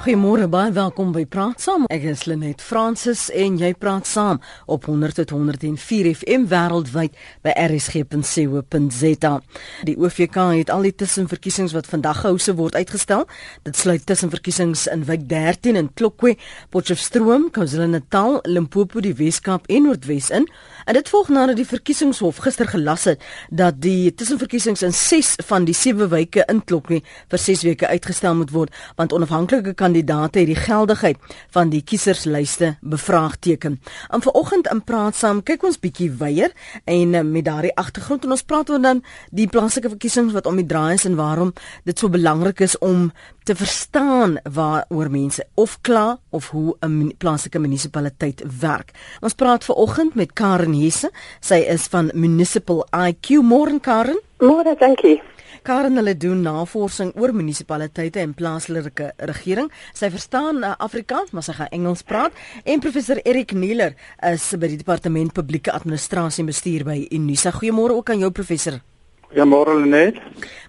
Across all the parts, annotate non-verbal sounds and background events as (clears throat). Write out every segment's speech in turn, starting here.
Goeiemôre baie welkom by Praat Saam. Ek is Lenet Fransis en jy praat saam op 100.104 FM wêreldwyd by rsg.co.za. Die OVK het al die tussenverkiesings wat vandag gehou se word uitgestel. Dit sluit tussenverkiesings in Wijk 13 in Klokwe, Potchefstroom, KwaZulu-Natal, Limpopo, die Wes-Kaap en Noordwes in. En dit volg nadat die verkiesingshof gister gelas het dat die tussenverkiesings in 6 van die 7 wyke in Klokwe vir 6 weke uitgestel moet word want onafhanklike kandidate het die geldigheid van die kieserslyste bevraagteken. En vanoggend in praat saam kyk ons bietjie weier en eh, met daardie agtergrond en ons praat oor dan die plaaslike verkiesings wat om die draai is en waarom dit so belangrik is om te verstaan waaroor mense of kla of hoe 'n plaaslike munisipaliteit werk. Ons praat vanoggend met Karen Hesse. Sy is van Municipal IQ. Môre Karen. Môre, dankie. Karen hulle doen navorsing oor munisipaliteite en plaaslike regering. Sy verstaan uh, Afrikaans, maar sy gaan Engels praat. En professor Erik Nieler is by die departement publieke administrasie en bestuur by Unisa. Goeiemôre ook aan jou professor. Ja, môre net.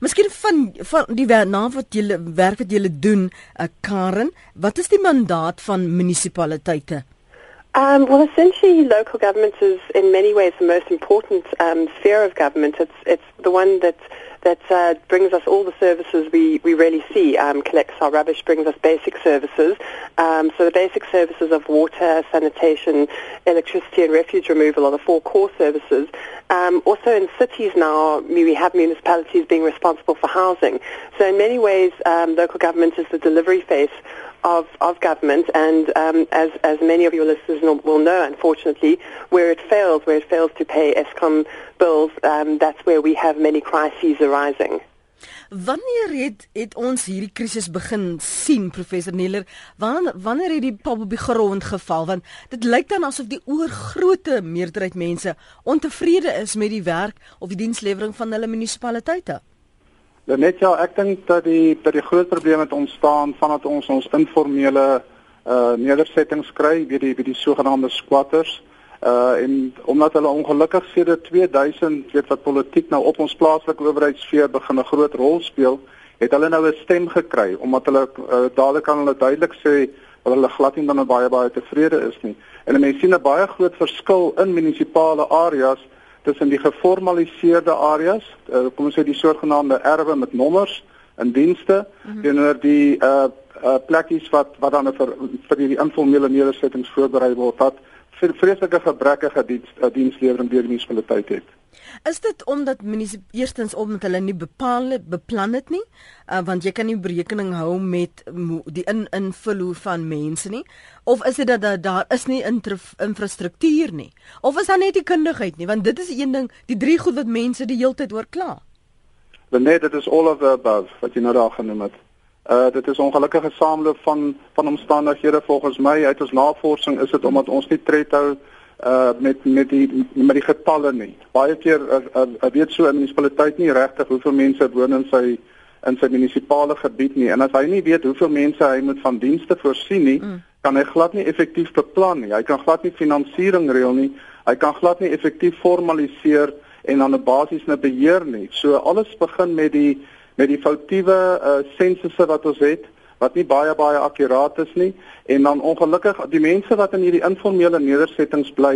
Miskien van van die werk wat julle werk wat julle doen, uh, Karen, wat is die mandaat van munisipaliteite? Um, well, essentially, local government is in many ways the most important um, sphere of government. It's it's the one that that uh, brings us all the services we, we really see, um, collects our rubbish, brings us basic services. Um, so the basic services of water, sanitation, electricity and refuge removal are the four core services. Um, also in cities now, we have municipalities being responsible for housing. So in many ways, um, local government is the delivery face of, of government, and um, as, as many of your listeners will know, unfortunately, where it fails, where it fails to pay ESCOM bills, um, that's where we have many crises arising. Wanneer het het ons hierdie krisis begin sien professor Neller? Wanneer wanneer het die pap op die grond geval? Want dit lyk dan asof die oorgrootste meerderheid mense ontevrede is met die werk of die dienslewering van hulle munisipaliteite. Ja, net ja, ek dink dat die dat die groot probleem het ontstaan vandat ons ons informele uh nedersettings kry, weet die weet die sogenaamde squatters. Uh en omdat hulle ongelukkig sedert 2000 weet wat politiek nou op ons plaaslike owerheidssfeer begin 'n groot rol speel, het hulle nou 'n stem gekry omdat hulle uh, dadelik kan hulle duidelik sê dat hulle glad nie dan baie baie tevrede is nie. En mense sien 'n baie groot verskil in munisipale areas tussen die geformaliseerde areas, uh, kom ons sê die sogenaamde erwe met nommers in dienste mm -hmm. teenoor die uh, uh plekkies wat wat dan vir vir die informele nedersettings voorberei word wat vreeslike gebrekkige diens uh, dienslewering deur die munisipaliteit het. Is dit omdat munisip eerstens omdat hulle nie bepaal beplan het nie, uh, want jy kan nie berekening hou met die in invloed van mense nie, of is dit dat daar, daar is nie infrastruktuur nie, of is daar net die kundigheid nie, want dit is een ding, die drie goed wat mense die hele tyd oor kla. Nee, dit is all of the above wat jy nou daar genoem het. Uh dit is ongelukkige saamloop van van omstandighede volgens my uit ons navorsing is dit omdat ons nie tred hou uh met met die met die getalle nie. Baie keer uh, uh, weet so 'n munisipaliteit nie regtig hoeveel mense woon in sy in sy munisipale gebied nie. En as hy nie weet hoeveel mense hy moet van dienste voorsien nie, mm. kan hy glad nie effektief beplan nie. Hy kan glad nie finansiering reël nie. Hy kan glad nie effektief formaliseer en dan 'n basiese beheer nie. So alles begin met die met die foutiewe uh sensusse wat ons het wat nie baie baie akkuraat is nie en dan ongelukkig die mense wat in hierdie informele nedersettings bly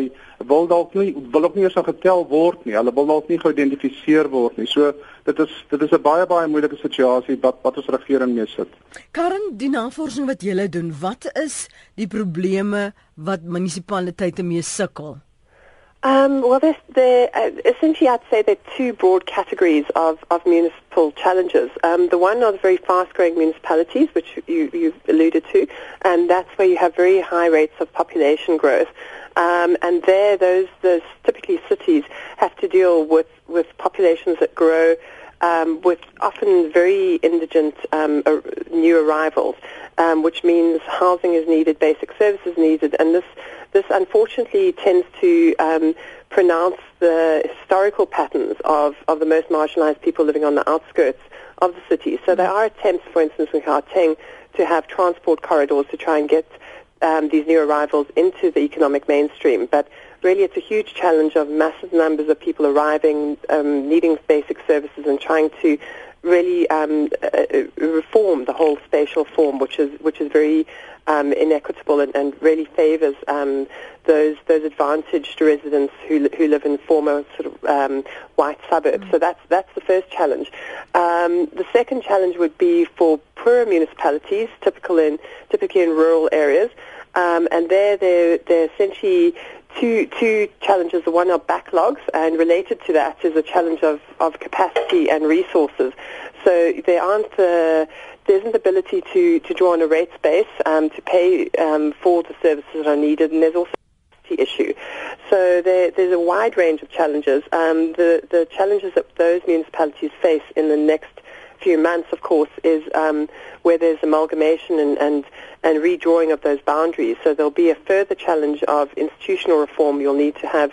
wil dalk nie wil ook nie eens getel word nie. Hulle wil dalk nie geïdentifiseer word nie. So dit is dit is 'n baie baie moeilike situasie wat wat ons regering mee sit. Karen die navorsing wat julle doen wat is die probleme wat munisipaliteite mee sukkel Um, well, there's, there, uh, essentially, I'd say there are two broad categories of, of municipal challenges. Um, the one are the very fast-growing municipalities, which you, you've alluded to, and that's where you have very high rates of population growth. Um, and there, those, those typically cities have to deal with, with populations that grow um, with often very indigent um, uh, new arrivals, um, which means housing is needed, basic services needed, and this this unfortunately tends to um, pronounce the historical patterns of, of the most marginalized people living on the outskirts of the city. So there are attempts, for instance, in Gauteng to have transport corridors to try and get um, these new arrivals into the economic mainstream. But really it's a huge challenge of massive numbers of people arriving, um, needing basic services and trying to really um, uh, reform the whole spatial form, which is which is very um, inequitable and, and really favours um, those those advantaged residents who who live in former sort of um, white suburbs. Mm. So that's that's the first challenge. Um, the second challenge would be for poorer municipalities, typical in typically in rural areas, um, and there they're they're essentially two two challenges. The one are backlogs, and related to that is a challenge of, of capacity and resources. So there aren't the there isn't the ability to, to draw on a rate space um, to pay um, for the services that are needed, and there's also issue. So there, there's a wide range of challenges. Um, the the challenges that those municipalities face in the next few months, of course, is um, where there's amalgamation and, and, and redrawing of those boundaries. So there'll be a further challenge of institutional reform. You'll need to have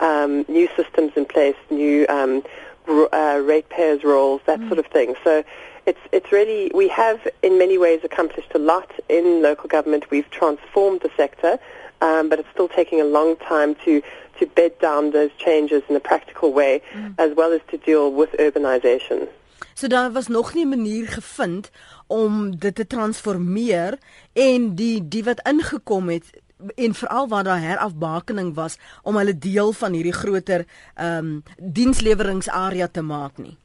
um, new systems in place, new um, uh, ratepayers' roles, that mm. sort of thing. So it's it's really we have in many ways accomplished a lot in local government. We've transformed the sector, um, but it's still taking a long time to to bed down those changes in a practical way, mm. as well as to deal with urbanization. So daar was nog nie 'n manier gevind om dit te transformeer en die die wat ingekom het en veral waar daar herafbakening was om hulle deel van hierdie groter ehm um, diensleweringarea te maak nie.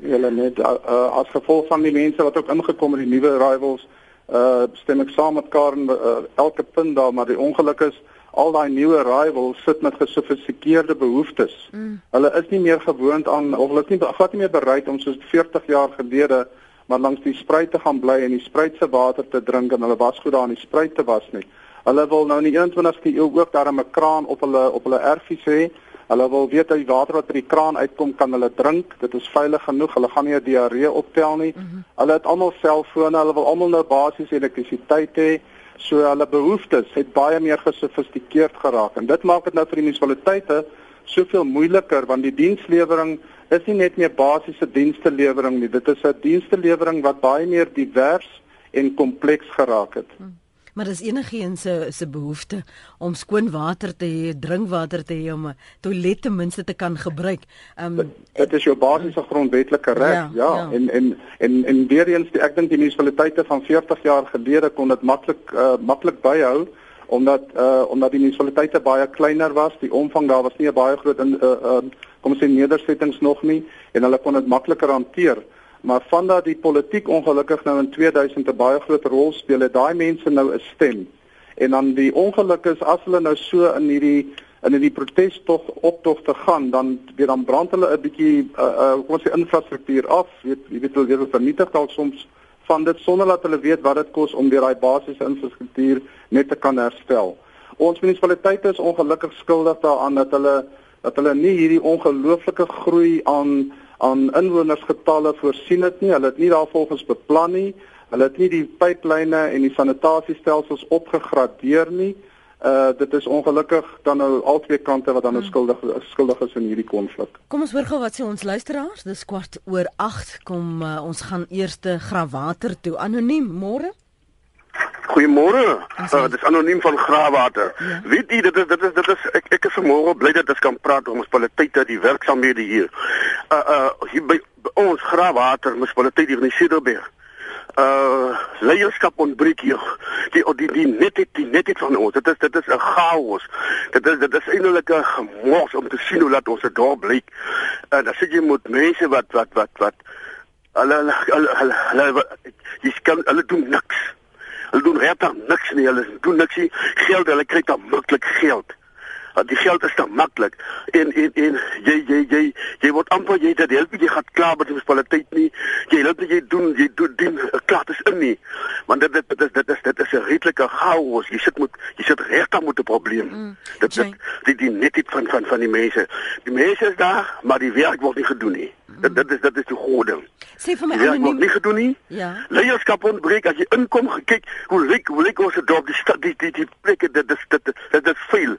Julle net uh, uh, as gevolg van die mense wat ook ingekom het, die nuwe arrivals, uh stem ek saam met Karen uh, elke punt daar, maar die ongeluk is al daai nuwe arrivals sit met gesofistikeerde behoeftes. Mm. Hulle is nie meer gewoond aan of hulle is nie glad nie meer bereid om soos 40 jaar gelede maar langs die spruit te gaan bly en die spruit se water te drink en hulle wasgoed daar in die spruit te was nie. Hulle wil nou in die 21ste eeu ook daar 'n kraan op hulle op hulle erfies hê. Hulle wil weet dat die water wat uit die kraan uitkom kan hulle drink. Dit is veilig genoeg. Hulle gaan nie 'n diarree optel nie. Mm -hmm. Hulle het almal selfone. Hulle wil almal nou basiese elektrisiteit hê. So hulle behoeftes het baie meer gesofistikeerd geraak en dit maak dit nou vir die munisipaliteite soveel moeiliker want die dienslewering is nie net meer basiese dienstelewering nie. Dit is 'n dienstelewering wat baie meer divers en kompleks geraak het. Mm. Maar dis enigiets se se behoefte om skoon water te hê, drinkwater te hê om 'n toilet ten minste te kan gebruik. Um dit is jou basiese grondwetlike reg, ja, ja. ja. En en en en weer eens, ek dink die munisipaliteite van 40 jaar gelede kon dit maklik uh, maklik byhou omdat uh, omdat die munisipaliteite baie kleiner was, die omvang daar was nie 'n baie groot in uh, uh, kom ons sê nedersettings nog nie en hulle kon dit makliker hanteer maar vandat die politiek ongelukkig nou in 2000 'n baie groot rol speel, het daai mense nou 'n stem. En dan die ongeluk is as hulle nou so in hierdie in hierdie protestog optog te gaan, dan weer dan brand hulle 'n bietjie uh, uh, kom ons sê infrastruktuur af, weet jy weet hulle weer vernietig dalk soms van dit sonder dat hulle weet wat dit kos om weer daai basiese infrastruktuur net te kan herstel. Ons munisipaliteite is ongelukkig skuldig daaraan dat hulle dat hulle nie hierdie ongelooflike groei aan aan inwonersgetalle voorsien het nie. Hulle het nie daarvolgens beplan nie. Hulle het nie die pyplyne en die sanitasiestelsels opgegradeer nie. Uh dit is ongelukkig dan nou albei kante wat dan nou hmm. skuldig skuldig is in hierdie konflik. Kom ons hoor gou wat sê ons luisteraars. Dis kwart oor 8. Kom uh, ons gaan eers te Grawater toe. Anoniem, môre? Goeiemôre. Uh, dit is anoniem van Graafwater. Ja. Weet jy dit is dit is dit is ek ek is vanmôre bly dat ons kan praat oor ons kwaliteite die werksamehede hier. Uh uh hier by, by ons Graafwater munisipaliteit hier in Cederberg. Uh leierskap ontbreek hier. Die die die net die, die net van ons. Dit is dit is 'n chaos. Dit is dit is eintlik 'n gemors om te sien hoe laat ons dit daar blyk. Uh dan sê jy moet mense wat wat wat wat hulle hulle hulle, hulle jy kan hulle doen niks. Hulle doen regtig niks nie. Hulle doen niks nie. Geld, hulle kry dan maklik geld. Want die geld is dan maklik. En en en jy jy jy jy word amper jy dit help jy gaan klaar met die munisipaliteit nie. Jy help jy doen jy doen dien klaar is in nie. Want dit dit is dit is dit is 'n redelike chaos. Jy sit moet jy sit regtig met 'n probleem. Mm, dit dit die, die net dit van van van die mense. Die mense is daar, maar die werk word nie gedoen nie. Mm. Dit dit is dit is die groot ding. Sê vir my anoniem. Nie gedoen nie. Ja. Leierskap ontbreek as jy inkom gekyk hoe lyk hoe lyk ons dorp die stad die die die plekke dit is dit dit is veel.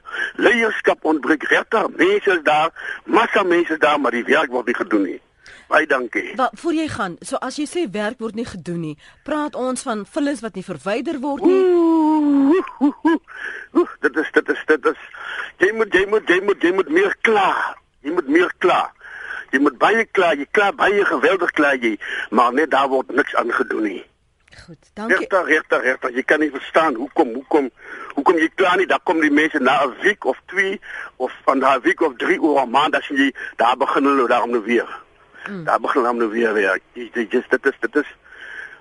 Leierskap ontbreek regtig. Mense is daar, massa mense daar, maar die werk word nie gedoen nie. Baie dankie. Wat voor jy gaan? So as jy sê werk word nie gedoen nie, praat ons van vullis wat nie verwyder word nie. Oeh, oeh, oeh, oeh, dit is dit is dit is jy moet jy moet jy moet jy moet meer klaar. Jy moet meer klaar Jy moet baie klaar, jy klaar baie geweldig klaar jy, maar net daar word niks aangedaan nie. Goed, dankie. Regter, regter, regter, jy kan nie verstaan hoekom, hoekom, hoekom jy klaar nie, daar kom die mense na 'n week of 2 of van daai week of 3 oor 'n maand as jy daar begin hulle daarom nou weer. Hmm. Daar begin hulle nou weer werk. Jy jy dit is dit is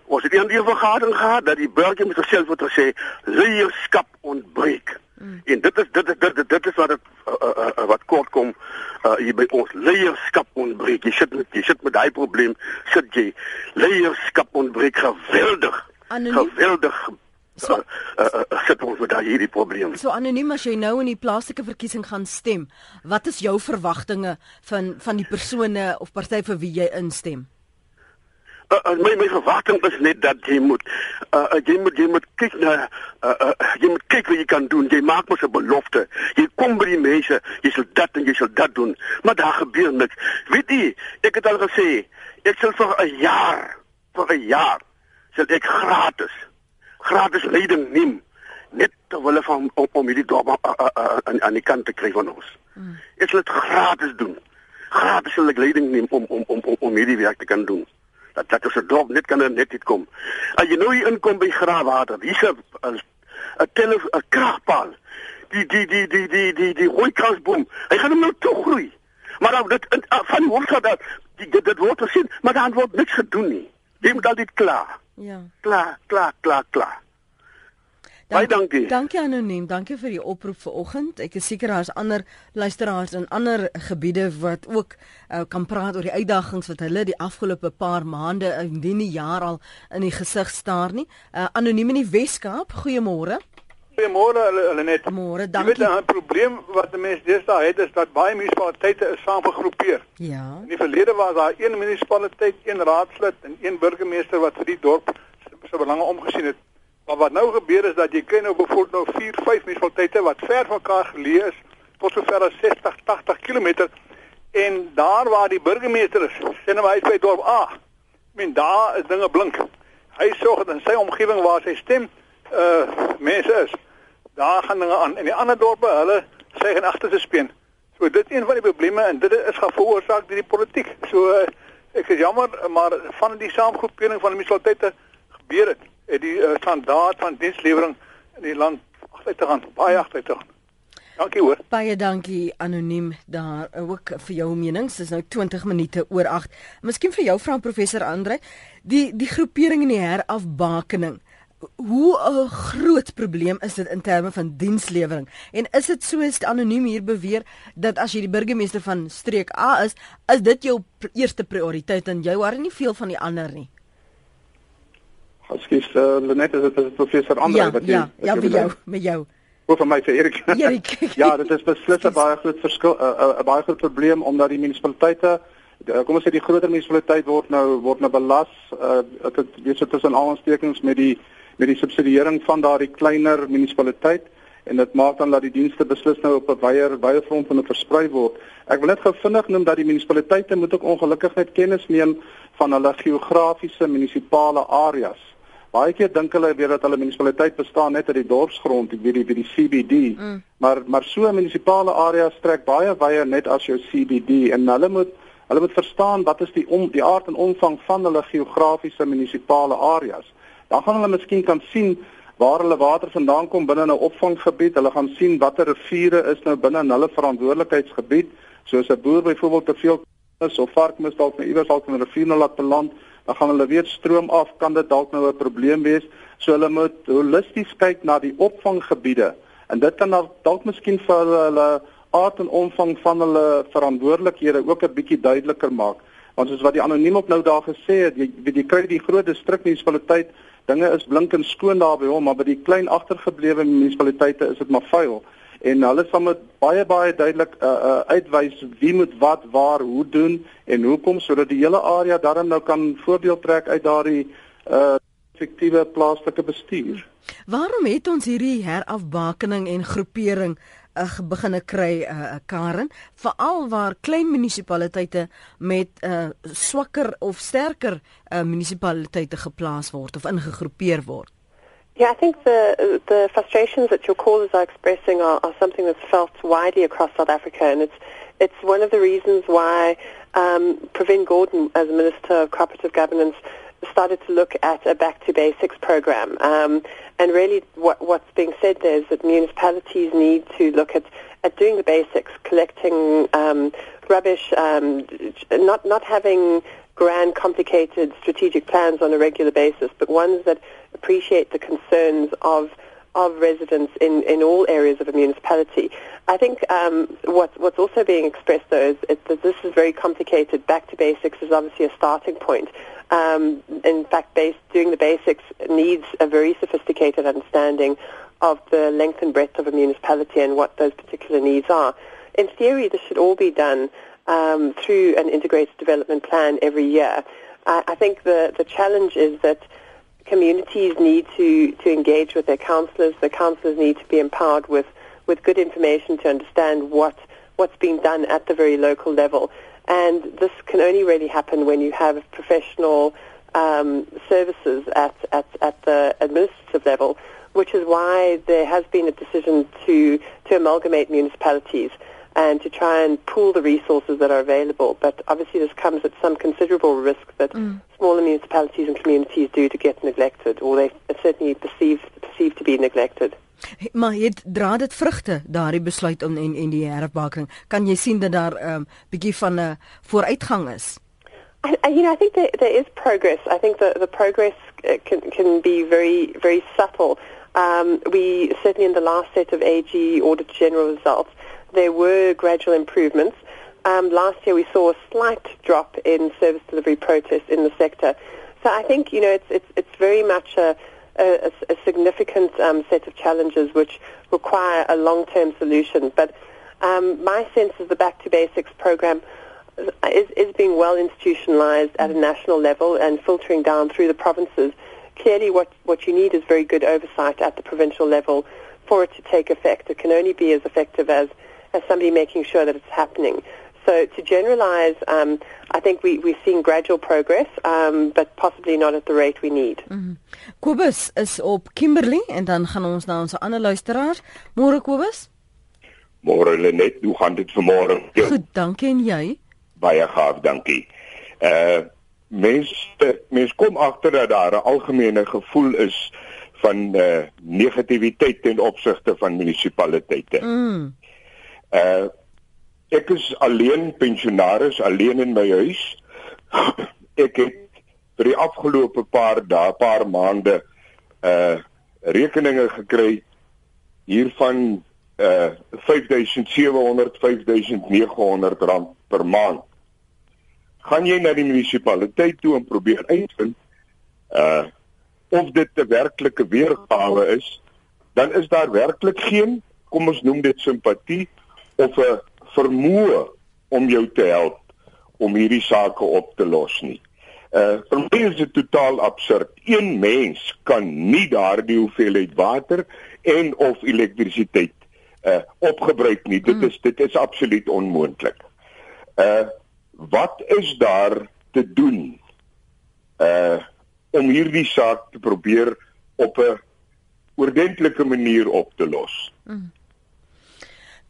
ons het 'n ander vergadering gehad dat die burger met homself het gesê leierskap ontbreek. Mm. En dit is dit is dit, dit is wat het, uh, uh, uh, wat kort kom uh, hier by ons leierskap ontbreek. Jy sit met jy sit met daai probleem sit jy leierskap ontbreek geweldig. Anoniem? Geweldig. So uh, uh, uh, sit ons met daai hierdie probleem. So anoniem as jy nou in die plaaslike verkiesing gaan stem, wat is jou verwagtinge van van die persone of party vir wie jy instem? Uh, uh, my my verwagting is net dat jy moet uh, uh, jy moet jy moet kyk na uh, uh, jy moet kyk wat jy kan doen. Jy maak mos 'n belofte. Jy kom by die mense, jy sal dit en jy sal dit doen, maar daar gebeur niks. Weet jy, ek het al gesê, ek sal vir 'n jaar, vir 'n jaar sal ek gratis gratis leiding neem net terwyl hulle van om, om hierdie dorp uh, uh, uh, aan aan die kant te kry van ons. Mm. Ek sal dit gratis doen. Gratis sal ek leiding neem om om om om, om hierdie werk te kan doen dat dat ons dorp net kan net dit kom. As jy nou hier inkom by Graafwater, hier's 'n 'n tele 'n kragpaal. Die die die die die die die rooi krasboom. Hy gaan hom nou toe groei. Maar dan dit van hoor dat dit dit, dit word gesien, maar dan word niks gedoen nie. Jy moet al dit klaar. Ja. Klaar, klaar, klaar, klaar. Baie dankie. Dankie anoniem. Dankie vir die oproep vanoggend. Ek is seker daar's ander luisteraars in ander gebiede wat ook uh, kan praat oor die uitdagings wat hulle die afgelope paar maande en die nie jaar al in die gesig staar nie. Uh, anoniem in die Weskaap. Goeiemôre. Goeiemôre hulle hulle net. Môre, dankie. Jy weet 'n probleem wat mense deesdae het is dat baie munisipaliteite is saamgegroepeer. Ja. In die verlede was daar een munisipaliteit, een raadslid en een burgemeester wat vir die dorp se belange omgesien het. Maar wat nou gebeur is dat jy kry nou byvoorbeeld nou 4, 5 munisipaliteite wat ver van mekaar geleë is, tot sover as 60, 80 km en daar waar die burgemeester is, sien nou hy by dorp A. Ek meen daar is dinge blink. Hy sorg dat in sy omgewing waar sy stem uh mense is, daar gaan dinge aan. En die ander dorpe, hulle sê geen agter te speen. So dit is een van die probleme en dit is gaan veroorsaak deur die politiek. So uh, ek is jammer, maar van die saamgroepering van die munisipaliteite gebeur dit die uh, standaard van dienslewering in die land agter te gaan, baie agter te gaan. Dankie hoor. Baie dankie anoniem daar ook vir jou menings. Dis nou 20 minute oor 8. Miskien vir jou vra professor Andre, die die groepering en die herafbakening. Hoe 'n groot probleem is dit in terme van dienslewering? En is dit soos anoniem hier beweer dat as jy die burgemeester van streek A is, is dit jou eerste prioriteit en jy hoor nie veel van die ander nie? Ekskuus, uh, Lenet, is dit professor Andre ja, wat jy Ja, ja, met jou, met jou. Hoe van my vir Erik? (laughs) Erik. (laughs) ja, dit is beslis 'n baie groot verskil, eh, eh, 'n uh, baie groot probleem omdat die munisipaliteite uh, kom ons sê die groter munisipaliteit word nou word nou belas, uh, ek het weet so tussen al ons tekens met die met die subsidiering van daardie kleiner munisipaliteit en dit maak dan dat die dienste beslis nou op 'n wyeer wye front van versprei word. Ek wil net gou vinnig noem dat die munisipaliteite moet ook ongelukkig net kennis neem van hulle geografiese munisipale areas. Baie keer dink hulle weer dat hulle munisipaliteit bestaan net uit die dorpsgrond, weet die by die CBD. Mm. Maar maar so 'n munisipale area strek baie wyer net as jou CBD en hulle moet hulle moet verstaan wat is die om die aard en omvang van hulle geografiese munisipale areas. Dan gaan hulle miskien kan sien waar hulle water vandaan kom binne 'n opvanggebied. Hulle gaan sien watter riviere is nou binne hulle verantwoordelikheidsgebied. Soos 'n boer byvoorbeeld te veel is of varkmis dalk net iewers dalk in 'n rivier nou laat beland dan gaan hulle weer stroom af, kan dit dalk nou 'n probleem wees. So hulle moet holisties kyk na die opvanggebiede en dit kan dalk miskien vir hulle, hulle aard en omvang van hulle verantwoordelikhede ook 'n bietjie duideliker maak. Want soos wat die anoniem op nou daar gesê het, jy jy kry die groot distrikmunisipaliteit, dinge is blink en skoon daar by hom, maar by die klein agtergeblewe munisipaliteite is dit maar vuil en hulle sal met baie baie duidelik uh, uh, uitwys wie moet wat waar hoe doen en hoekom sodat die hele area daarin nou kan voordeel trek uit daardie uh, effektiewe plaaslike bestuur. Waarom het ons hierdie herafbakening en groepering uh, beginne kry uh, Karen veral waar klein munisipaliteite met uh, swakker of sterker uh, munisipaliteite geplaas word of ingegroepeer word? Yeah, I think the the frustrations that your callers are expressing are, are something that's felt widely across South Africa, and it's it's one of the reasons why um, Pravin Gordhan, as Minister of Cooperative Governance, started to look at a back to basics program. Um, and really, what, what's being said there is that municipalities need to look at, at doing the basics, collecting um, rubbish, um, not not having grand, complicated strategic plans on a regular basis, but ones that appreciate the concerns of of residents in, in all areas of a municipality. I think um, what's, what's also being expressed, though, is, that this is very complicated. Back to basics is obviously a starting point. Um, in fact, base, doing the basics needs a very sophisticated understanding of the length and breadth of a municipality and what those particular needs are. In theory, this should all be done um, through an integrated development plan every year. I, I think the, the challenge is that communities need to, to engage with their councillors. The councillors need to be empowered with, with good information to understand what, what's being done at the very local level. And this can only really happen when you have professional um, services at, at, at the administrative level, which is why there has been a decision to, to amalgamate municipalities and to try and pool the resources that are available. But obviously this comes at some considerable risk that mm. smaller municipalities and communities do to get neglected, or they certainly perceive, perceive to be neglected. Maar het dra dit vrugte daardie besluit om en en die herfbakering kan jy sien dat daar 'n um, bietjie van 'n uh, vooruitgang is. I, I, you know I think there, there is progress. I think the the progress uh, can can be very very subtle. Um, we certainly in the last set of AG audit general results there were gradual improvements. Um, last year we saw a slight drop in service delivery protests in the sector. So I think, you know, it's, it's, it's very much a, a, a significant um, set of challenges which require a long-term solution. But um, my sense is the Back to Basics program is, is being well institutionalized at a national level and filtering down through the provinces. Clearly what, what you need is very good oversight at the provincial level for it to take effect. It can only be as effective as as somebody making sure that it's happening. So to generalize, um, I think we, we're seeing gradual progress, um, but possibly not at the rate we need. Mm -hmm. Kobus is op Kimberley en dan gaan ons na ons ander luisteraar. Môre Kobus? Môre Lenet, hoe gaan dit vanmôre? Goed, dankie en jy? Baie gaaf, dankie. Uh mense mense kom agter dat daar 'n algemene gevoel is van uh negativiteit ten opsigte van munisipaliteite. Mm. Uh ek is alleen pensionaris, alleen in my huis. (clears throat) ek het vir die afgelope paar dae, paar maande uh rekeninge gekry hiervan uh 5700 5900 rand per maand. Gaan jy na die munisipaliteit toe en probeer uitvind uh of dit 'n werklike weergawe is, dan is daar werklik geen, kom ons noem dit simpatie of 'n vermoë om jou te help om hierdie sake op te los nie. Uh vir my is dit totaal absurd. Een mens kan nie daardie hoeveelheid water en of elektrisiteit uh opgebruik nie. Dit is dit is absoluut onmoontlik. Uh wat is daar te doen uh om hierdie saak te probeer op 'n ordentlike manier op te los? Mm.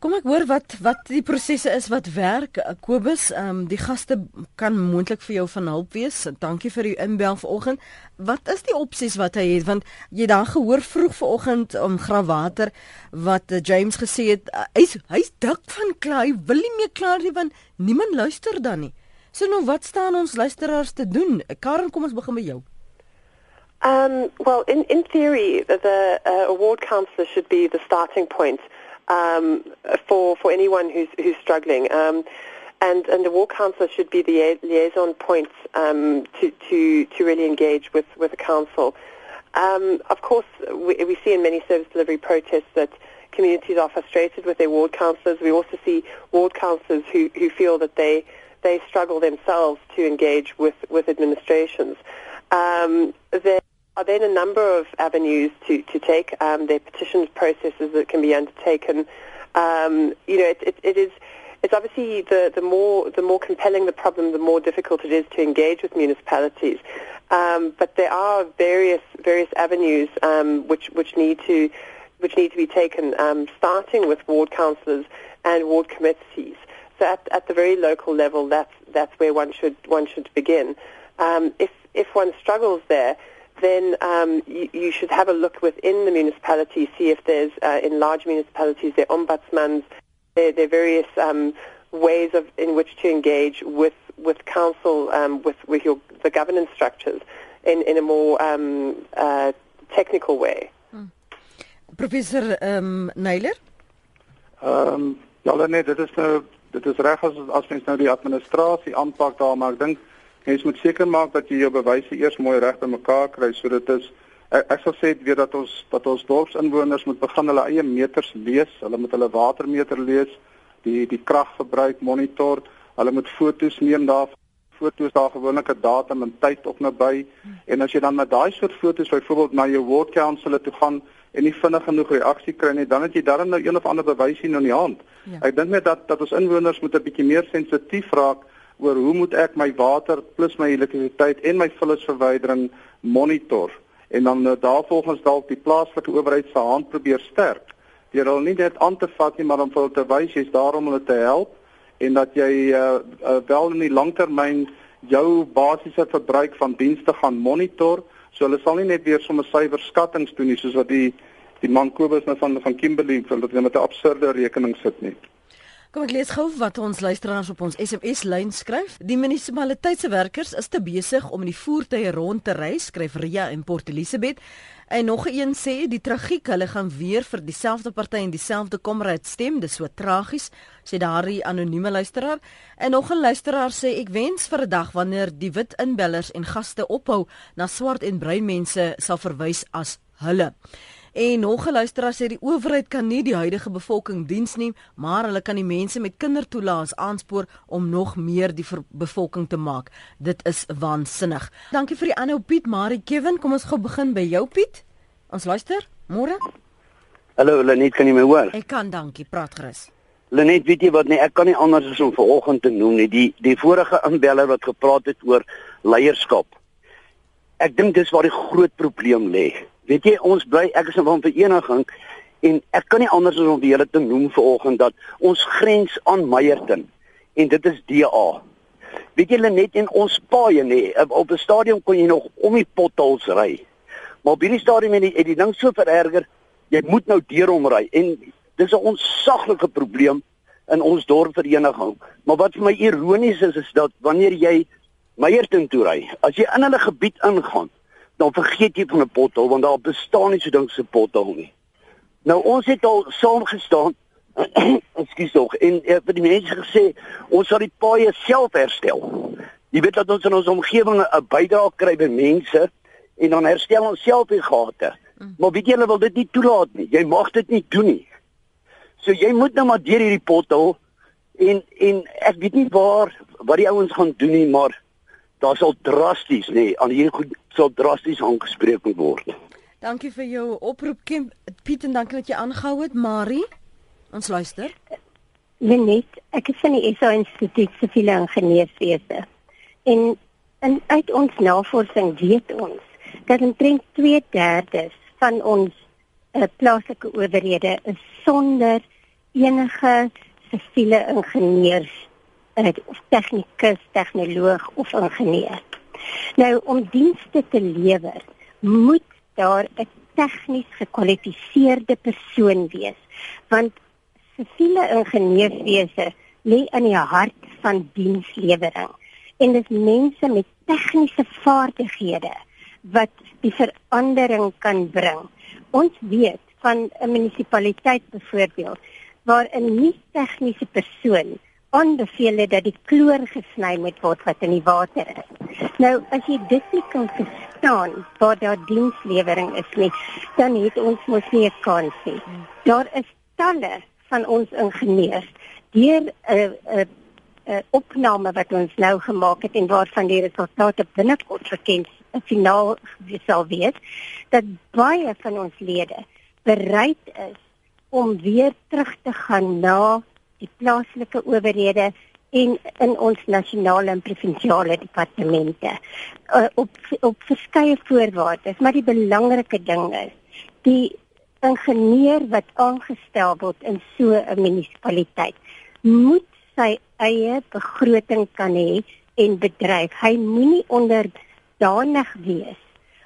Kom ek hoor wat wat die prosesse is wat werk. Kobus, ehm um, die gaste kan moontlik vir jou van hulp wees. Dankie vir u inbel vanoggend. Wat is die opsies wat hy het want jy daar gehoor vroeg vanoggend om graafwater wat uh, James gesê het uh, hy's hy's dik van klaai, wil nie meer klaar nie want niemand luister dan nie. So nou wat staan ons luisteraars te doen? Karen, kom ons begin by jou. Um well in in theory the, the uh, award counselor should be the starting point um, for for anyone who's who's struggling. Um, and and the war council should be the liaison point um, to to to really engage with with the council. Um, of course, we, we see in many service delivery protests that communities are frustrated with their ward councillors. We also see ward councillors who who feel that they they struggle themselves to engage with with administrations. Um, are then a number of avenues to, to take. Um, there are petitions processes that can be undertaken. Um, you know, it, it, it is it's obviously the, the more the more compelling the problem, the more difficult it is to engage with municipalities. Um, but there are various various avenues um, which which need to which need to be taken, um, starting with ward councillors and ward committees. So at, at the very local level, that's that's where one should one should begin. Um, if if one struggles there, then um, you, you, should have a look within the municipality, see if there's uh, in large municipalities there ombudsmans, there, there are various um, ways of in which to engage with with council, um, with with your the governance structures in in a more um, uh, technical way. Hmm. Professor um. Ehm um, ja, nee, dit is nou dit is reg as as mens nou die administrasie aanpak daar, maar ek dink mens moet seker maak dat jy jou bewyse eers mooi reg bymekaar kry sodat dit is ek, ek sal sê weet dat ons dat ons dorpsinwoners moet begin hulle eie meters lees, hulle moet hulle watermeter lees, die die kragverbruik monitor Hulle moet foto's neem daar foto's daar gewoonlik 'n datum en tyd op naby en as jy dan met daai soort foto's byvoorbeeld na jou ward council toe gaan en nie vinnig genoeg reaksie kry nie, dan het jy dan nou een of ander bewys in die hand. Ja. Ek dink net dat dat ons inwoners moet 'n bietjie meer sensitief raak oor hoe moet ek my water plus my elektrisiteit en my vullisverwydering monitor en dan nou daarvolgens dalk die plaaslike owerheid se hand probeer sterk. Deur hulle nie net aan te vat nie, maar om vir hulle te wys jy's daar om hulle te help en dat jy uh, uh, wel in die langtermyn jou basiese verbruik van dienste gaan monitor. So hulle sal nie net weer sommer suiwer skattings doen nie soos wat die die man Kobus nou van van Kimberley hulle met 'n absurde rekening sit nie. Kom ek lees gou wat ons luisteraars op ons SMS lyn skryf. Die munisipaliteitse werkers is te besig om in die voertuie rond te ry, skryf Ria in Port Elizabeth. En nog een sê die tragiek, hulle gaan weer vir dieselfde party en dieselfde komraad stem. Dis so tragies, sê daardie anonieme luisteraar. En nog 'n luisteraar sê ek wens vir 'n dag wanneer die wit inbellers en gaste ophou na swart en bruin mense sal verwys as hulle. En nog 'n luisteraar sê die owerheid kan nie die huidige bevolking diens neem, maar hulle kan die mense met kindertoelaas aanspoor om nog meer die bevolking te maak. Dit is waansinnig. Dankie vir die aanhou Piet, Marie Kevin, kom ons gou begin by jou Piet. Ons luister. Môre. Hallo Lenet, kan jy my hoor? Ek kan, dankie. Praat gerus. Lenet, weet jy wat nee, ek kan nie anders as om vanoggend te noem nie die die vorige inbeller wat gepraat het oor leierskap. Ek dink dis waar die groot probleem lê. Weet jy ons bly ek is in 'n vereniging en ek kan nie anders as om die hele ding noem vanoggend dat ons grens aan Meyerton en dit is DA. Weet jy net in ons paaie nê op 'n stadion kon jy nog om die potholes ry. Maar by die stadion het die, het die ding so vererger jy moet nou deur hom ry en dis 'n onsaglike probleem in ons dorpvereniging. Maar wat vir my ironies is is dat wanneer jy Meyerton toe ry, as jy in hulle gebied ingaan dan vergeet jy van 'n pothol want daar bestaan nie so ding so pothol nie. Nou ons het al saam gestaan. (clears throat) Ekskuus tog. En uh, vir die mense gesê ons sal die paaie self herstel. Jy weet dat ons in ons omgewing 'n bydrae kry by mense en dan herstel ons self die gate. Mm. Maar weet jy hulle wil dit nie toelaat nie. Jy mag dit nie doen nie. So jy moet nou maar deur hierdie pothol en en ek weet nie waar wat die ouens gaan doen nie, maar daar sal drasties nê nee, aan hierdie goed sal drasties aangespreek word. Dankie vir jou oproep Kim Piet en dankie dat jy aangehou het Marie. Ons luister. Lenet, ek is van die SA Instituut Siviele Ingenieurswese. En in uit ons navorsing weet ons dat omtrent 2/3 van ons uh, plaaslike owerhede is sonder enige siviele ingenieurs of tegnikus, tegnoloog of ingenieur. Nou om dienste te lewer, moet daar 'n tegnies gekwalifiseerde persoon wees, want siviele ingenieurswese lê in die hart van dienslewering en dit is mense met tegniese vaardighede wat die verandering kan bring. Ons weet van 'n munisipaliteit byvoorbeeld waar 'n nie tegniese persoon aanbeveel het dat die kloor gesny moet word wat in die water is. Nou as jy dit nie kan verstaan waar daar dienslewering is nie, dan het ons mos nie 'n kans nie. Daar is talle van ons ingenieurs deur 'n uh, 'n uh, uh, opname wat ons nou gemaak het en waarvan die resultate binnekort bekend finaal sal wees dat baie van ons lede bereid is om weer terug te gaan na die plaaslike owerhede en in ons nasionale en provinsiale departemente uh, op op verskeie voorwaardes maar die belangrike ding is die ingenieur wat aangestel word in so 'n munisipaliteit moet sy eie begroting kan hê en bedryf hy moenie onderdanig wees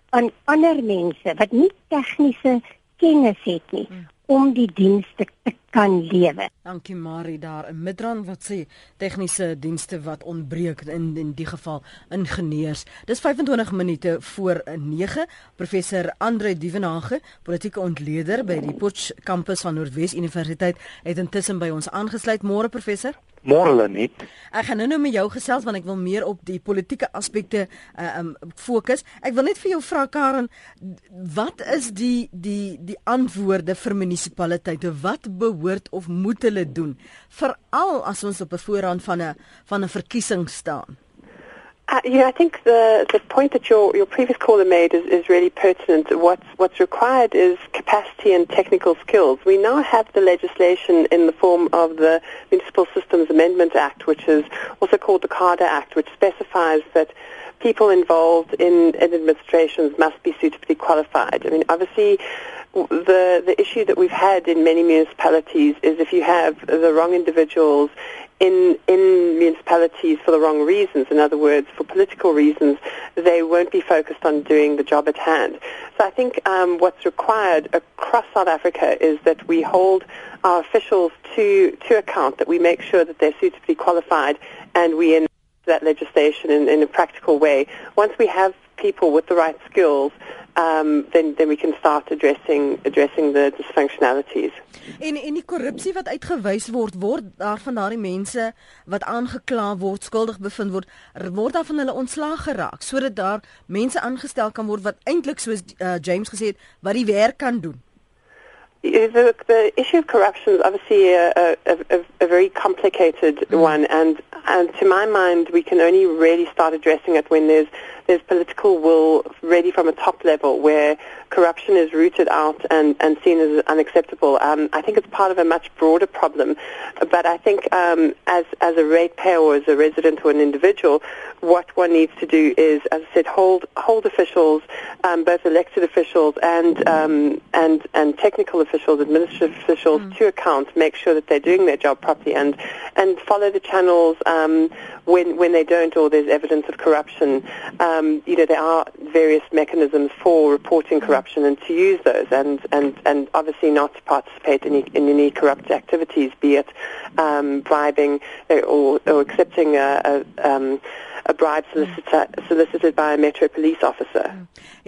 aan ander mense wat nie tegniese kennis het nie hmm. om die dienste te kan lewe. Dankie Marie daar in Midrand wat sê tegniese dienste wat ontbreek in in die geval ingenieurs. Dis 25 minute voor 9. Professor Andre Dievenage, politieke ontleder by die Potch kampus van Noordwes Universiteit, het intussen by ons aangesluit. Môre professor. Môre net. Ek gaan nou met jou gesels want ek wil meer op die politieke aspekte uh um fokus. Ek wil net vir jou vra Karen, wat is die die die antwoorde vir munisipaliteite? Wat behoort of moet hulle doen veral as ons op 'n voorrand van 'n van 'n verkiesing staan? Uh, I think the the point that your your previous caller made is, is really pertinent. What's what's required is capacity and technical skills. We now have the legislation in the form of the Municipal Systems Amendment Act, which is also called the CARDA Act, which specifies that people involved in, in administrations must be suitably qualified. I mean, obviously, the the issue that we've had in many municipalities is if you have the wrong individuals in in municipalities for the wrong reasons, in other words, for political reasons, they won't be focused on doing the job at hand. So I think um, what's required across South Africa is that we hold our officials to to account, that we make sure that they're suitably qualified, and we enact that legislation in, in a practical way. Once we have people with the right skills, um, then then we can start addressing addressing the dysfunctionalities. En en die korrupsie wat uitgewys word, word daar van daardie mense wat aangekla word, skuldig bevind word, word daar van hulle ontslaag geraak sodat daar mense aangestel kan word wat eintlik soos uh, James gesê het, wat die werk kan doen. The, the issue of corruption is obviously a, a, a, a very complicated mm. one, and, and to my mind, we can only really start addressing it when there's there's political will ready from a top level where corruption is rooted out and, and seen as unacceptable. Um, I think it's part of a much broader problem. But I think um, as, as a ratepayer or as a resident or an individual, what one needs to do is, as I said, hold, hold officials, um, both elected officials and, um, and, and technical officials, administrative officials mm. to account, make sure that they're doing their job properly and, and follow the channels um, when, when they don't or there's evidence of corruption. Um, you know, there are various mechanisms for reporting corruption and to use those and, and, and obviously not to participate in, in any corrupt activities, be it um, bribing or, or accepting a, a, um, a bribe solicitor, solicited by a metro police officer.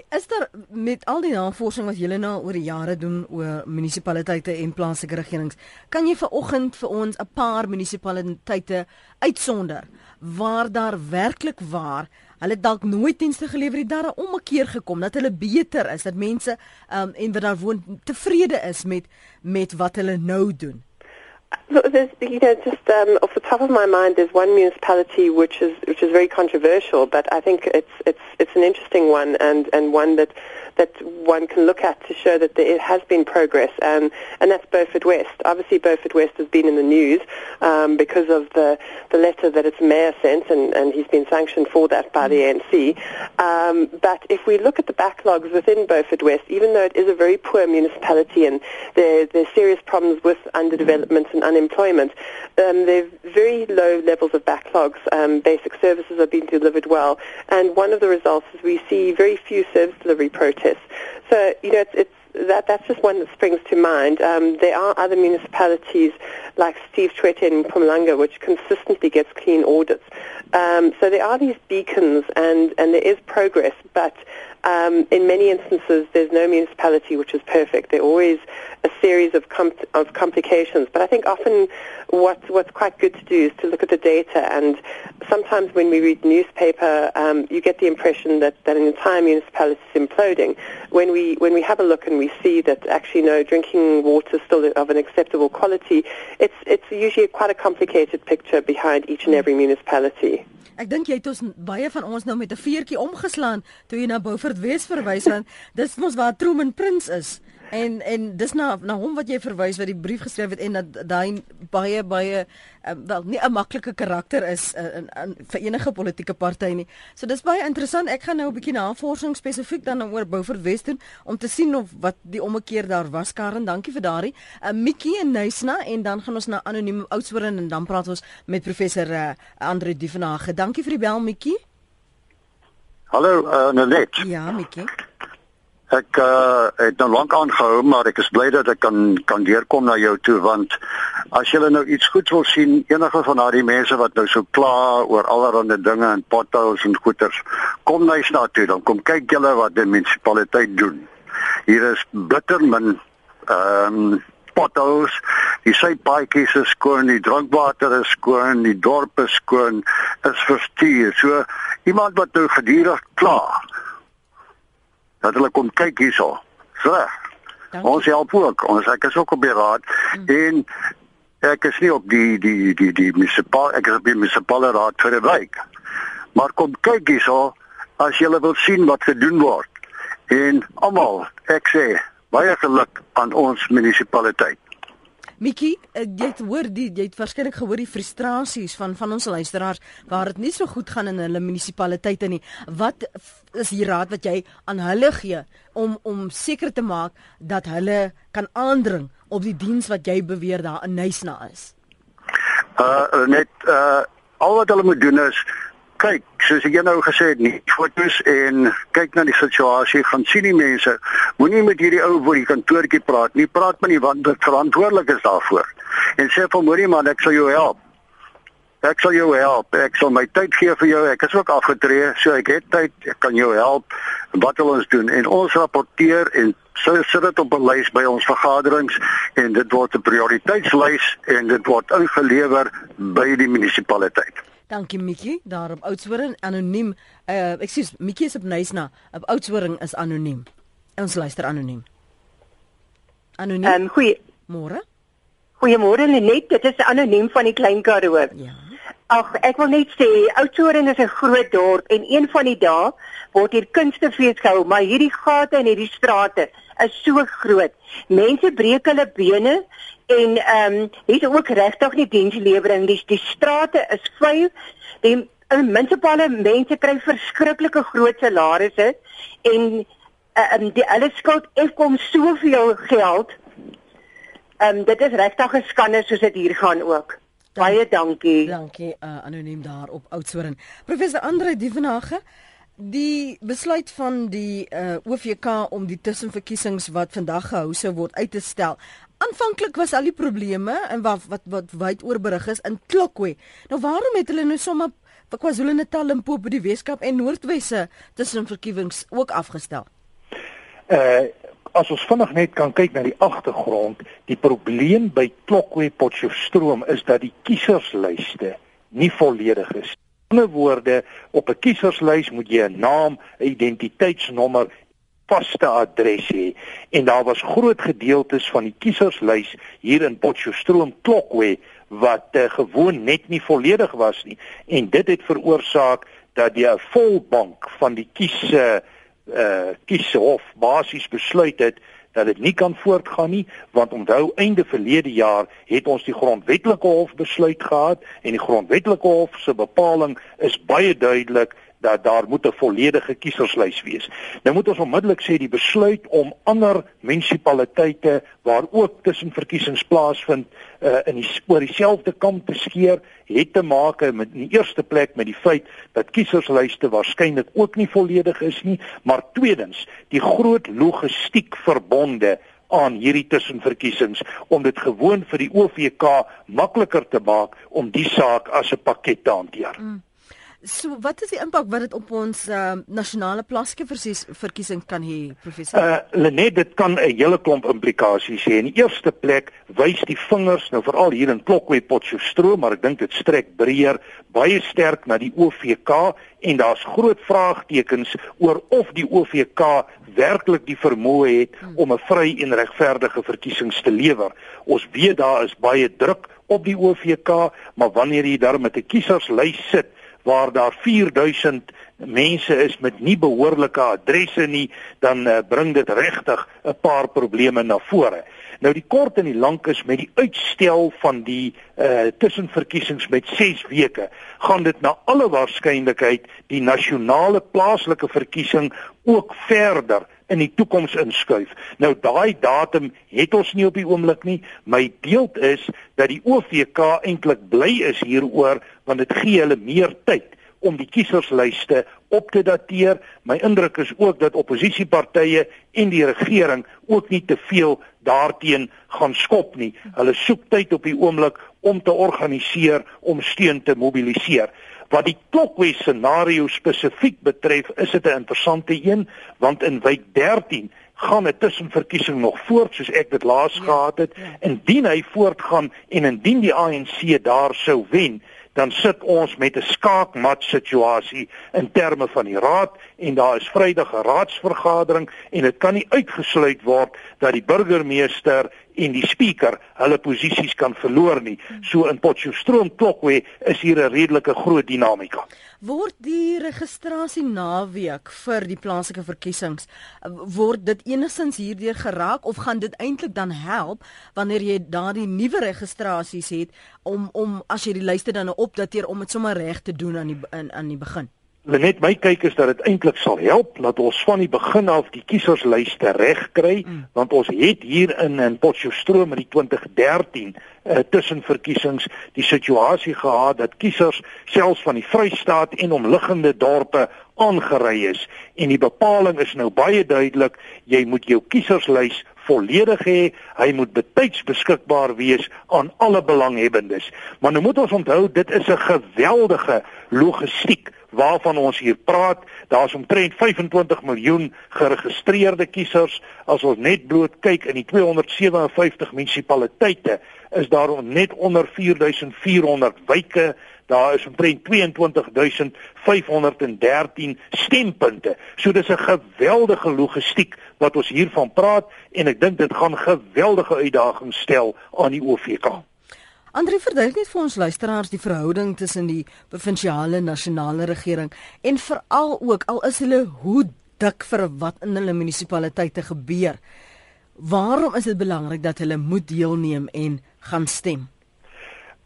Is daar met al die navorsing wat julle nou oor die jare doen oor munisipaliteite en plaaslike regerings, kan jy vir oggend vir ons 'n paar munisipaliteite uitsonder waar daar werklik waar hulle dalk nooit dienste gelewer het, daar 'n ommekeer gekom dat hulle beter is, dat mense um, en wat daar woon tevrede is met met wat hulle nou doen. Look, there's, you know, just um, off the top of my mind, there's one municipality which is which is very controversial, but I think it's it's it's an interesting one and and one that that one can look at to show that there has been progress, and and that's Beaufort West. Obviously, Beaufort West has been in the news um, because of the the letter that its mayor sent, and and he's been sanctioned for that by the ANC. Um, but if we look at the backlogs within Beaufort West, even though it is a very poor municipality and there there are serious problems with underdevelopment and unemployment, um, there are very low levels of backlogs. Um, basic services are being delivered well, and one of the results is we see very few service delivery protests So, you know, it's, it's that that's just one that springs to mind. Um, there are other municipalities like Steve Twitter in Pumalanga which consistently gets clean audits. Um, so there are these beacons and, and there is progress, but um, in many instances, there's no municipality which is perfect. There are always a series of, com- of complications. But I think often what, what's quite good to do is to look at the data. And sometimes when we read newspaper, um, you get the impression that, that an entire municipality is imploding. When we, when we have a look and we see that actually no drinking water is still of an acceptable quality, it's, it's usually quite a complicated picture behind each and every municipality. Ek dink jy het ons baie van ons nou met 'n veertjie omgeslaan toe jy na Beaufort Wes verwys want dis mos waar Truman Prince is. En en dis na na hom wat jy verwys wat die brief geskryf het en dat daai baie baie uh, wel nie 'n maklike karakter is uh, in, in vir enige politieke party nie. So dis baie interessant. Ek gaan nou 'n bietjie navorsing spesifiek dan oor Beaufort West doen om te sien of wat die ommekeer daar was. Karen, dankie vir daardie. Uh, Mikkie en Nysna en dan gaan ons na anoniem Oudtshoorn en dan praat ons met professor uh, Andre Dievenage. Dankie vir die bel Mikkie. Hallo, uh, Net. Ja, Mikkie. Ek uh, het nou lank aangehou, maar ek is bly dat ek kan kan deurkom na jou toe want as jy nou iets goeds wil sien, enige van daardie mense wat nou so kla oor allerlei dinge en potholes en goeters, kom nou eens na toe, dan kom kyk julle wat die munisipaliteit doen. Hier is bitter min ehm um, potholes, die sypaadjies is skoon, die drinkwater is skoon, die dorp is skoon, is verstuur. So iemand wat nou gedurig kla dat hulle kom kyk hierso. Reg. Ons help ook. Ons ek is ook op die raad hmm. en ek is nie op die die die die munisipale ek is op die munisipale raad vir die wijk. Maar kom kyk hierso as jy wil sien wat gedoen word. En almal, ek sê baie geluk aan ons munisipaliteit. Mikkie, eh, jy het hoor die jy het waarskynlik gehoor die frustrasies van van ons luisteraars waar dit nie so goed gaan in hulle munisipaliteite nie. Wat is die raad wat jy aan hulle gee om om seker te maak dat hulle kan aandring op die diens wat jy beweer daar in Nysna is? Uh net uh al wat hulle moet doen is kyk, soos ek nou gesê het, nie fotos en kyk na die situasie, gaan sien die mense. Moenie met hierdie ou voor die kantoortjie praat nie. Praat met die wat verantwoordelik is daarvoor. En sê vir hom, man, ek sal jou help. Ek sal jou help. Ek sal my tyd gee vir jou. Ek is ook afgetree, so ek het tyd. Ek kan jou help. Wat wil ons doen? En ons rapporteer en so sit dit op 'n lys by ons vergaderings en dit word 'n prioriteitslys en dit word ingelewer by die munisipaliteit. Dankie Mikkie, daar op Oudtshoorn anoniem. Uh ekskuus, Mikkie is op Nysna. Op Oudtshoorn is anoniem. Ons luister anoniem. Anoniem. Ehm um, goeie môre. Goeiemôre Lenet, dit is anoniem van die Klein Karoo. Ja. Ag, ek wil net sê Oudtshoorn is 'n groot dorp en een van die dae word hier kunstefees gehou, maar hierdie gate in hierdie strate is so groot. Mense breek hulle bene en ehm um, is ook regtig nie dienslewering. Die die strate is vuil. Die uh, munisipale mense kry verskriklike groot salarisse. En ehm um, die hulle skuld Eskom soveel geld. Ehm um, dit is regtig 'n skande soos dit hier gaan ook. Dank, baie dankie. dankie uh, anoniem daar op Oudtshoorn. Professor Andre Dievenage Die besluit van die uh, OVK om die tussenverkiesings wat vandag gehou sou word uit te stel. Aanvanklik was al die probleme en wat wat wat wyd oor berig is in Klokwe. Nou waarom het hulle nou sommer vir KwaZulu-Natal, Limpopo, die Weskaap en Noordwesse tussenverkiesings ook afgestel? Uh as ons vinnig net kan kyk na die agtergrond, die probleem by Klokwe Potchefstroom is dat die kieserslyste nie volledig is nie ander woorde, op 'n kieserslys moet jy 'n naam, 'n identiteitsnommer, vaste adres hê. En daar was groot gedeeltes van die kieserslys hier in Potchefstroom Klokwe wat uh, gewoon net nie volledig was nie. En dit het veroorsaak dat die volbank van die kies uh, uh kieshof basies besluit het dat dit nie kan voortgaan nie want onthou einde verlede jaar het ons die grondwetlike hof besluit gehad en die grondwetlike hof se bepaling is baie duidelik dat daar moet 'n volledige kieserslys wees. Nou moet ons onmiddellik sê die besluit om ander munisipaliteite waar ook tussenverkiesings plaasvind uh, in die oor dieselfde kamp te skeer het te maak met in die eerste plek met die feit dat kieserslyste waarskynlik ook nie volledig is nie, maar tweedens die groot logistiek verbonde aan hierdie tussenverkiesings om dit gewoon vir die OVK makliker te maak om die saak as 'n pakket te hanteer. Mm. So wat is die impak wat dit op ons uh, nasionale plaaslike verkiesing kan hê professor? Uh Lenet dit kan 'n hele klomp implikasies hê. In die eerste plek wys die vingers nou veral hier in Klokwe Potchefstroom, maar ek dink dit strek breër baie sterk na die OVK en daar's groot vraagtekens oor of die OVK werklik die vermoë het hmm. om 'n vry en regverdige verkiesings te lewer. Ons weet daar is baie druk op die OVK, maar wanneer jy daar met 'n kieserslys sit waar daar 4000 mense is met nie behoorlike adresse nie, dan uh, bring dit regtig 'n paar probleme na vore. Nou die kort en die lank is met die uitstel van die uh tussenverkiesings met 6 weke, gaan dit na alle waarskynlikheid die nasionale plaaslike verkiesing ook verder in die toekoms inskuif. Nou daai datum het ons nie op die oomblik nie. My beeld is dat die OVK eintlik bly is hieroor want dit gee hulle meer tyd om die kieserslyste op te dateer. My indruk is ook dat oppositiepartye en die regering ook nie te veel daarteen gaan skop nie. Hulle soek tyd op die oomblik om te organiseer om steun te mobiliseer. Wat die Klokwe scenario spesifiek betref, is dit 'n interessante een want in wijk 13 gaan 'n tussenverkiesing nog voort soos ek dit laas ja, gehad het. Ja. Indien hy voortgaan en indien die ANC daar sou wen, dan sit ons met 'n skaakmat situasie in terme van die raad en daar is Vrydag 'n raadsvergadering en dit kan nie uitgesluit word dat die burgemeester en die spreker hulle posisies kan verloor nie. So in Potchefstroom Klokwe is hier 'n redelike groot dinamika. Word die registrasie naweek vir die plaaslike verkiesings word dit enigstens hierdeur geraak of gaan dit eintlik dan help wanneer jy daardie nuwe registrasies het om om as jy die lyste dan opdateer om dit sommer reg te doen aan die in, aan die begin? Net my kyk is dat dit eintlik sal help dat ons van die begin af die kieserslyste reg kry mm. want ons het hier in in Potchefstroom in die 2013 uh, tussenverkiesings die situasie gehad dat kiesers selfs van die Vrystaat en omliggende dorpe aangery is en die bepaling is nou baie duidelik jy moet jou kieserslys volledig hê hy moet betyds beskikbaar wees aan alle belanghebbendes maar nou moet ons onthou dit is 'n geweldige logistiek waarvan ons hier praat, daar's omtrent 25 miljoen geregistreerde kiesers. As ons net bloot kyk in die 257 munisipaliteite, is daar net onder 4400 wyke. Daar is omtrent 22513 stempunte. So dis 'n geweldige logistiek wat ons hiervan praat en ek dink dit gaan geweldige uitdagings stel aan die OVK. Andre verduidelik net vir ons luisteraars die verhouding tussen die provinsiale en nasionale regering en veral ook al is hulle hoe dik vir wat in hulle munisipaliteite gebeur. Waarom is dit belangrik dat hulle moet deelneem en gaan stem?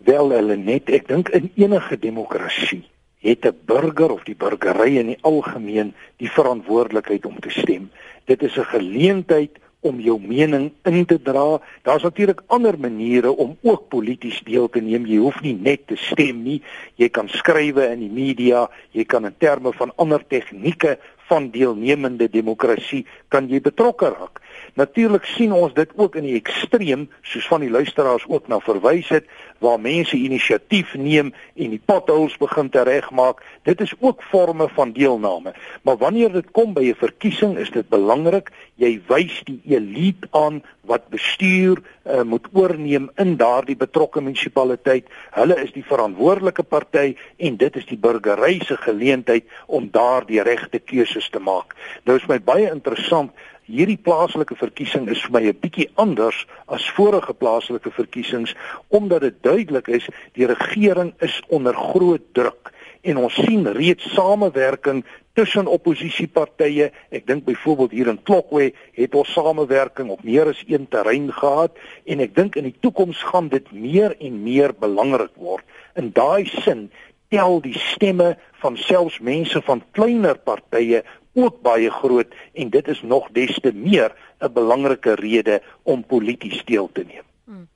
Wel hulle net, ek dink in enige demokrasie het 'n burger of die burgery in die algemeen die verantwoordelikheid om te stem. Dit is 'n geleentheid om jou mening in te dra. Daar's natuurlik ander maniere om ook polities deel te neem. Jy hoef nie net te stem nie. Jy kan skrywe in die media, jy kan in terme van ander tegnieke van deelnemende demokrasie kan jy betrokke raak. Natuurlik sien ons dit ook in die ekstreem, soos van die luisteraars ook na verwys het, waar mense inisiatief neem en die potholes begin te regmaak. Dit is ook forme van deelname. Maar wanneer dit kom by 'n verkiesing, is dit belangrik jy wys die elite aan wat bestuur uh, moet oorneem in daardie betrokke munisipaliteit. Hulle is die verantwoordelike party en dit is die burgery se geleentheid om daardie regte keuses te maak. Nou is my baie interessant hierdie plaaslike verkiesing is vir my 'n bietjie anders as vorige plaaslike verkiesings omdat dit duidelik is die regering is onder groot druk en ons sien reeds samewerking tussen oppositiepartye. Ek dink byvoorbeeld hier in Klokwe het ons samewerking op meer as een terrein gehad en ek dink in die toekoms gaan dit meer en meer belangrik word. In daai sin tel die stemme van selfs mense van kleiner partye ook baie groot en dit is nog des te meer 'n belangrike rede om polities deel te neem. Hmm.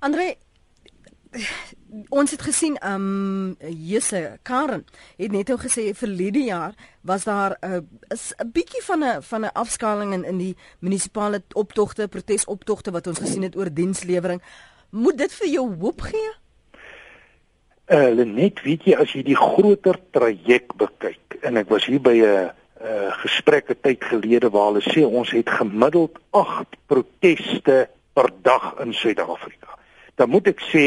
Andre ons het gesien um Jesse Karen het net ou gesê verlede jaar was daar 'n uh, 'n bietjie van 'n van 'n afskaling in in die munisipale optogte, protesoptogte wat ons gesien het oor dienslewering. Moet dit vir jou hoop gee? Uh, net weet jy as jy die groter traject bekyk en ek was hier by 'n uh, gesprek 'n tyd gelede waar hulle sê ons het gemiddeld 8 proteste per dag in Suid-Afrika. Dan moet ek sê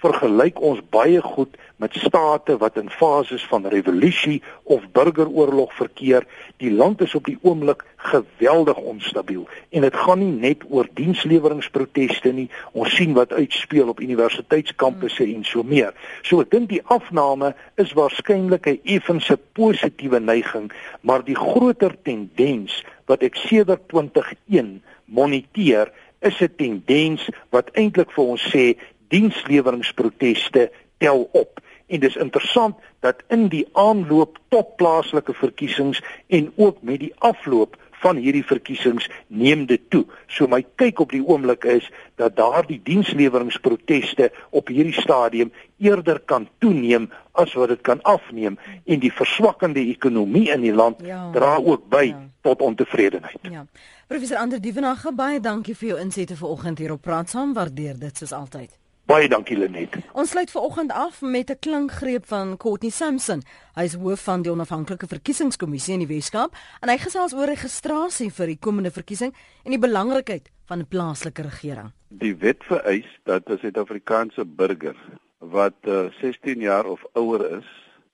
vergelyk ons baie goed met state wat in fases van revolusie of burgeroorlog verkeer. Die land is op die oomblik geweldig onstabiel en dit gaan nie net oor diensleweringproteste nie. Ons sien wat uitspeel op universiteitskampusse en so meer. So ek dink die afname is waarskynlik 'n effense positiewe neiging, maar die groter tendens wat ek sedert 2001 moniteer is 'n tendens wat eintlik vir ons sê diensleweringproteste tel op. En dis interessant dat in die aanloop tot plaaslike verkiesings en ook met die afloop van hierdie verkiesings neem dit toe. So my kyk op die oomblik is dat daardie diensleweringproteste op hierdie stadium eerder kan toeneem as wat dit kan afneem en die verswakkende ekonomie in die land ja, dra ook by ja. tot ontevredenheid. Ja. Professor Ander Dievenage, baie dankie vir jou insette vanoggend hier op Praat saam. Waardeer dit soos altyd. Baie dankie Lenet. Ons sluit vanoggend af met 'n klinkgreep van Courtney Simpson. Hy is hoof van die onafhanklike verkiesingskommissie in die Weskaap en hy gesels oor registrasie vir die komende verkiesing en die belangrikheid van 'n plaaslike regering. Die wet vereis dat 'n Suid-Afrikaanse burger wat uh, eh, 16 jaar of ouer is,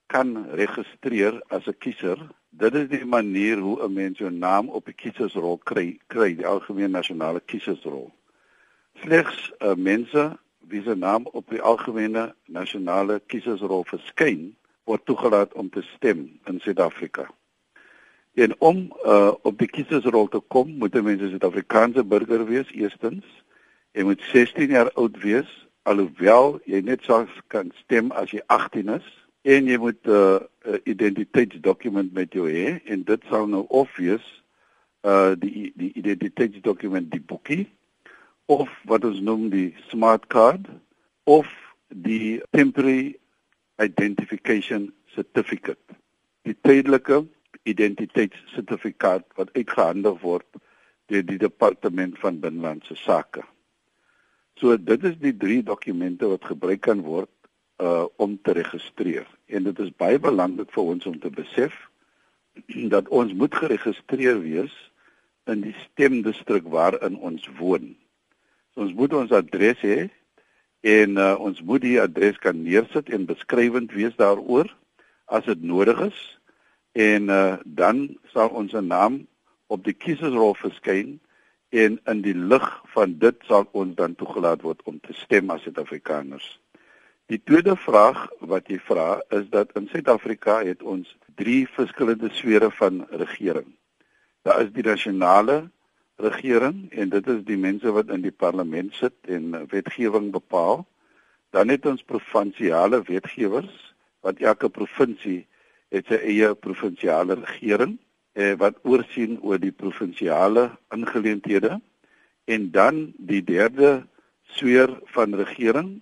kan registreer as 'n kiezer. Dit is die manier hoe 'n mens jou naam op die kiesersrol kry, kry die algemene nasionale kiesersrol. Slegs uh, mense wie se naam op die algemene nasionale kiesersrol verskyn, word toegelaat om te stem in Suid-Afrika. En om uh, op die kiesersrol te kom, moet 'n mens 'n Suid-Afrikaanse burger wees eerstens. Jy moet 16 jaar oud wees, alhoewel jy net sou kan stem as jy 18 is en jy moet 'n uh, identiteitsdokument met jou hê en dit sal nou of wees uh die die identiteitsdokument die boekie of wat ons noem die smart card of die temporary identification certificate die tydelike identiteitssertifikaat wat uitgehandig word deur die departement van binnelandse sake. So dit is die drie dokumente wat gebruik kan word uh om te registreer en dit is baie belangrik vir ons om te besef (clears throat) dat ons moet geregistreer wees in die stemdistrik waarin ons woon. Ons moet ons adres hê en uh, ons moet die adres kan neersit en beskrywend wees daaroor as dit nodig is en uh, dan sal ons naam op die kiesersrol verskyn en in die lig van dit sal ons dan toegelaat word om te stem as Suid-Afrikaners. Die tweede vraag wat jy vra is dat in Suid-Afrika het ons drie verskillende sfere van regering. Daar is die nasionale regering en dit is die mense wat in die parlement sit en wetgewing bepaal. Dan het ons provinsiale wetgewers wat elke provinsie het sy eie provinsiale regering eh, wat oorsien oor die provinsiale aangeleenthede en dan die derde sweer van regering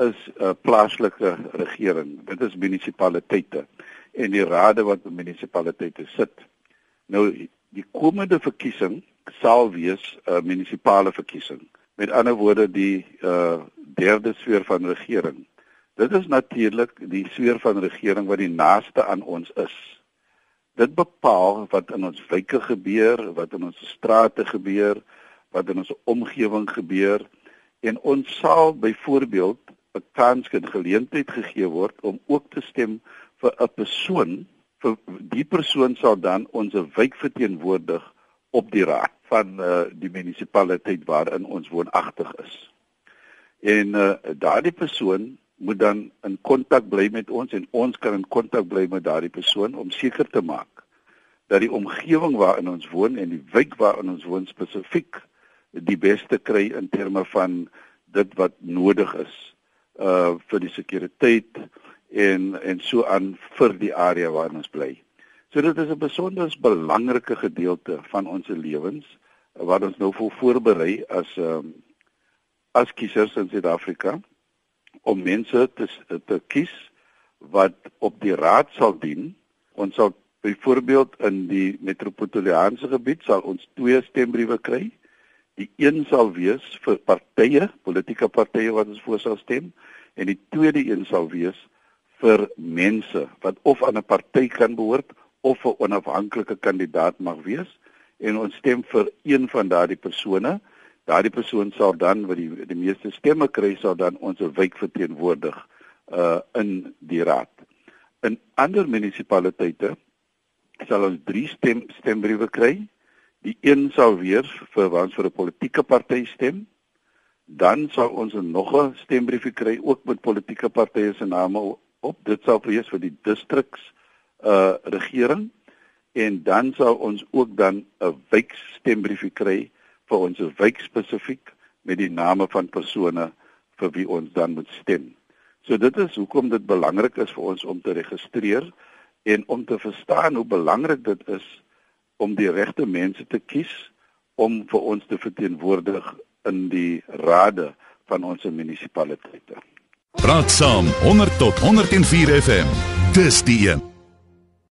is 'n uh, plaaslike regering. Dit is munisipaliteite en die rade wat in munisipaliteite sit. Nou die komende verkiesing sal wees 'n uh, munisipale verkiesing. Met ander woorde die uh derde sfeer van regering. Dit is natuurlik die sfeer van regering wat die naaste aan ons is. Dit bepaal wat in ons wyke gebeur, wat in ons strate gebeur, wat in ons omgewing gebeur en ons sal byvoorbeeld 'n kans en geleentheid gegee word om ook te stem vir 'n persoon vir die persoon sal dan ons wijk verteenwoordig op die raad van uh, die munisipaliteit waarin ons woonagtig is. En uh, daardie persoon moet dan in kontak bly met ons en ons kan in kontak bly met daardie persoon om seker te maak dat die omgewing waarin ons woon en die wijk waarin ons woon spesifiek die beste kry in terme van dit wat nodig is uh vir die sekuriteit en en so aan vir die area waarin ons bly. So dit is 'n besonder belangrike gedeelte van ons lewens wat ons nou voor voorberei as ehm um, as kiesers in Suid-Afrika om mense te te kies wat op die raad sal dien. Ons sal byvoorbeeld in die metropolitaanse gebied sal ons twee stembriewe kry. Die een sal wees vir partye, politieke partye wat ons voor sal stem en die tweede een sal wees vir mense wat of aan 'n party kan behoort of 'n onafhanklike kandidaat mag wees en ons stem vir een van daardie persone. Daardie persoon sal dan wat die die meeste stemme kry sal dan ons wijk verteenwoordig uh in die raad. In ander munisipaliteite sal ons 3 stem stembriewe kry. Die een sal weer vir ons vir 'n politieke party stem. Dan sal ons nog 'n stembrief kry ook met politieke partye se name op. Dit sal wees vir die districts uh regering en dan sal ons ook dan 'n wijkstembrief kry vir ons wijk spesifiek met die name van persone vir wie ons dan moet stem. So dit is hoekom dit belangrik is vir ons om te registreer en om te verstaan hoe belangrik dit is om die regte mense te kies om vir ons te verteenwoordig in die rade van ons munisipaliteite. Praat saam 100 tot 104 FM. Dis die een.